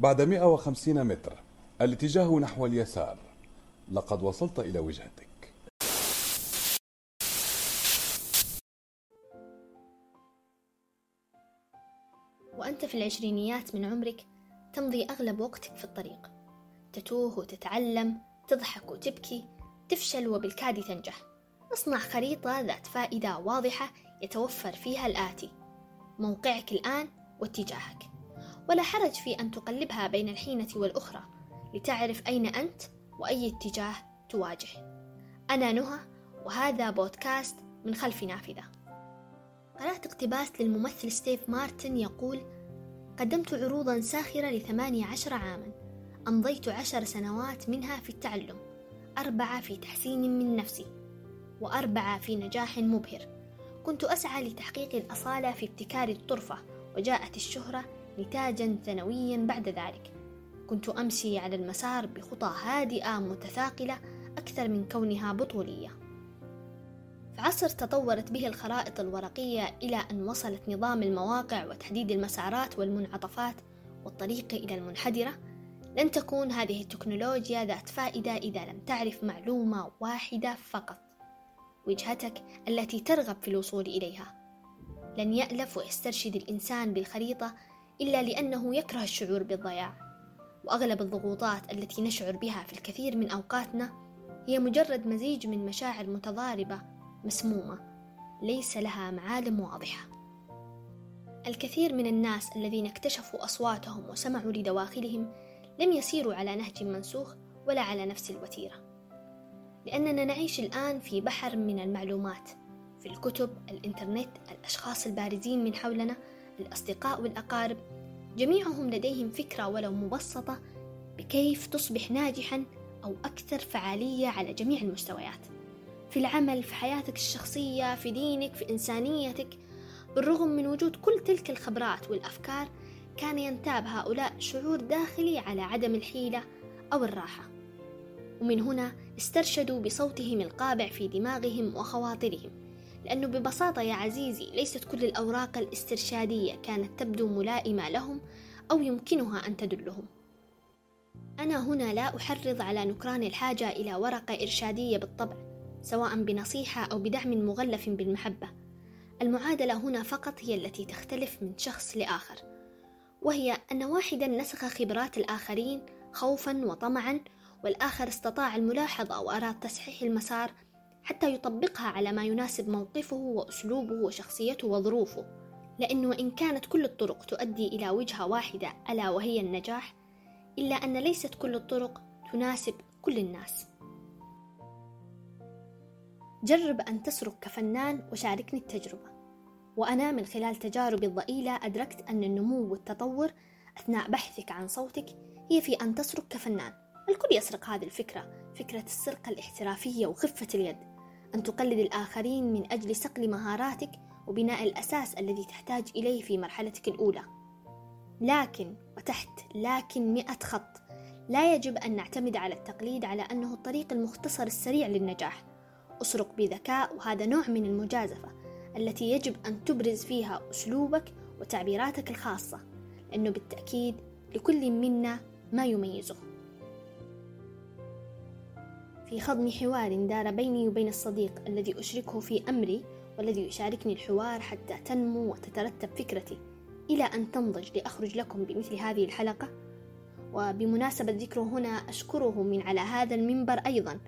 بعد 150 متر الاتجاه نحو اليسار. لقد وصلت إلى وجهتك. وأنت في العشرينيات من عمرك تمضي أغلب وقتك في الطريق. تتوه وتتعلم تضحك وتبكي تفشل وبالكاد تنجح. اصنع خريطة ذات فائدة واضحة يتوفر فيها الآتي. موقعك الآن واتجاهك. ولا حرج في أن تقلبها بين الحينة والأخرى لتعرف أين أنت وأي اتجاه تواجه. أنا نهى وهذا بودكاست من خلف نافذة. قرأت اقتباس للممثل ستيف مارتن يقول قدمت عروضا ساخرة لثمانية عشر عاما. أمضيت عشر سنوات منها في التعلم أربعة في تحسين من نفسي وأربعة في نجاح مبهر. كنت أسعى لتحقيق الأصالة في ابتكار الطرفة وجاءت الشهرة نتاجا ثانويا بعد ذلك. كنت أمشي على المسار بخطى هادئة متثاقلة أكثر من كونها بطولية. في عصر تطورت به الخرائط الورقية إلى أن وصلت نظام المواقع وتحديد المسارات والمنعطفات والطريق إلى المنحدرة. لن تكون هذه التكنولوجيا ذات فائدة إذا لم تعرف معلومة واحدة فقط. وجهتك التي ترغب في الوصول إليها. لن يألف ويسترشد الإنسان بالخريطة إلا لأنه يكره الشعور بالضياع. وأغلب الضغوطات التي نشعر بها في الكثير من أوقاتنا هي مجرد مزيج من مشاعر متضاربة مسمومة ليس لها معالم واضحة. الكثير من الناس الذين اكتشفوا أصواتهم وسمعوا لدواخلهم لم يسيروا على نهج منسوخ ولا على نفس الوتيرة. لأننا نعيش الآن في بحر من المعلومات في الكتب، الإنترنت، الأشخاص البارزين من حولنا، الأصدقاء والأقارب، جميعهم لديهم فكرة ولو مبسطة بكيف تصبح ناجحا أو أكثر فعالية على جميع المستويات. في العمل، في حياتك الشخصية، في دينك، في إنسانيتك، بالرغم من وجود كل تلك الخبرات والأفكار، كان ينتاب هؤلاء شعور داخلي على عدم الحيلة أو الراحة. ومن هنا استرشدوا بصوتهم القابع في دماغهم وخواطرهم لأنه ببساطة يا عزيزي ليست كل الأوراق الاسترشادية كانت تبدو ملائمة لهم أو يمكنها أن تدلهم. أنا هنا لا أحرض على نكران الحاجة إلى ورقة إرشادية بالطبع سواء بنصيحة أو بدعم مغلف بالمحبة. المعادلة هنا فقط هي التي تختلف من شخص لآخر وهي أن واحدا نسخ خبرات الآخرين خوفا وطمعا والآخر استطاع الملاحظة وأراد تصحيح المسار حتى يطبقها على ما يناسب موقفه وأسلوبه وشخصيته وظروفه. لأنه إن كانت كل الطرق تؤدي إلى وجهة واحدة ألا وهي النجاح؟ إلا أن ليست كل الطرق تناسب كل الناس. جرب أن تسرق كفنان وشاركني التجربة. وأنا من خلال تجاربي الضئيلة أدركت أن النمو والتطور أثناء بحثك عن صوتك هي في أن تسرق كفنان. الكل يسرق هذه الفكرة فكرة السرقة الاحترافية وخفة اليد. أن تقلد الآخرين من أجل صقل مهاراتك وبناء الأساس الذي تحتاج إليه في مرحلتك الأولى. لكن وتحت لكن مئة خط لا يجب أن نعتمد على التقليد على أنه الطريق المختصر السريع للنجاح. أسرق بذكاء وهذا نوع من المجازفة التي يجب أن تبرز فيها أسلوبك وتعبيراتك الخاصة لأنه بالتأكيد لكل منا ما يميزه. في خضم حوار دار بيني وبين الصديق الذي أشركه في أمري والذي يشاركني الحوار حتى تنمو وتترتب فكرتي. إلى أن تنضج لأخرج لكم بمثل هذه الحلقة. وبمناسبة ذكره هنا أشكره من على هذا المنبر أيضا.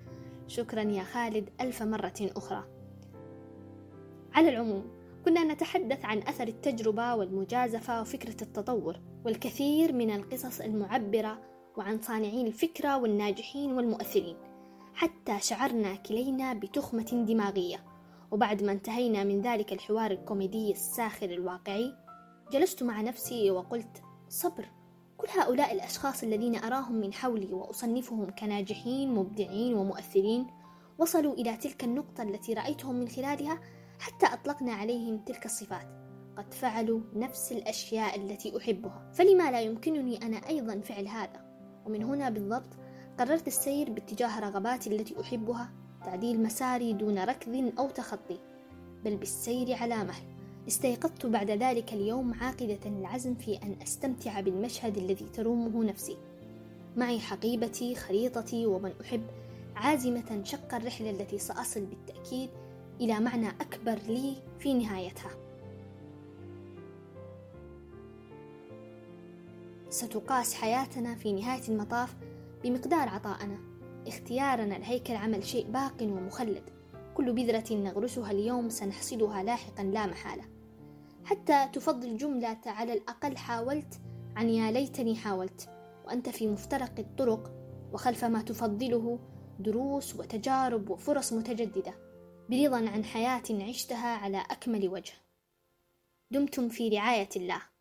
شكرا يا خالد ألف مرة أخرى. على العموم كنا نتحدث عن أثر التجربة والمجازفة وفكرة التطور والكثير من القصص المعبرة وعن صانعين الفكرة والناجحين والمؤثرين. حتى شعرنا كلينا بتخمة دماغية. وبعد ما انتهينا من ذلك الحوار الكوميدي الساخر الواقعي جلست مع نفسي وقلت صبر كل هؤلاء الأشخاص الذين أراهم من حولي وأصنفهم كناجحين مبدعين ومؤثرين وصلوا إلى تلك النقطة التي رأيتهم من خلالها حتى أطلقنا عليهم تلك الصفات. قد فعلوا نفس الأشياء التي أحبها فلما لا يمكنني أنا أيضا فعل هذا؟ ومن هنا بالضبط قررت السير باتجاه رغباتي التي أحبها تعديل مساري دون ركض أو تخطي بل بالسير على مهل استيقظت بعد ذلك اليوم عاقدة العزم في أن أستمتع بالمشهد الذي ترومه نفسي. معي حقيبتي خريطتي ومن أحب. عازمة شق الرحلة التي سأصل بالتأكيد إلى معنى أكبر لي في نهايتها. ستقاس حياتنا في نهاية المطاف بمقدار عطائنا اختيارنا لهيكل عمل شيء باق ومخلد. كل بذرة نغرسها اليوم سنحصدها لاحقا لا محالة. حتى تفضل جملة على الأقل حاولت عن يا ليتني حاولت. وأنت في مفترق الطرق وخلف ما تفضله دروس وتجارب وفرص متجددة. برضا عن حياة عشتها على أكمل وجه. دمتم في رعاية الله.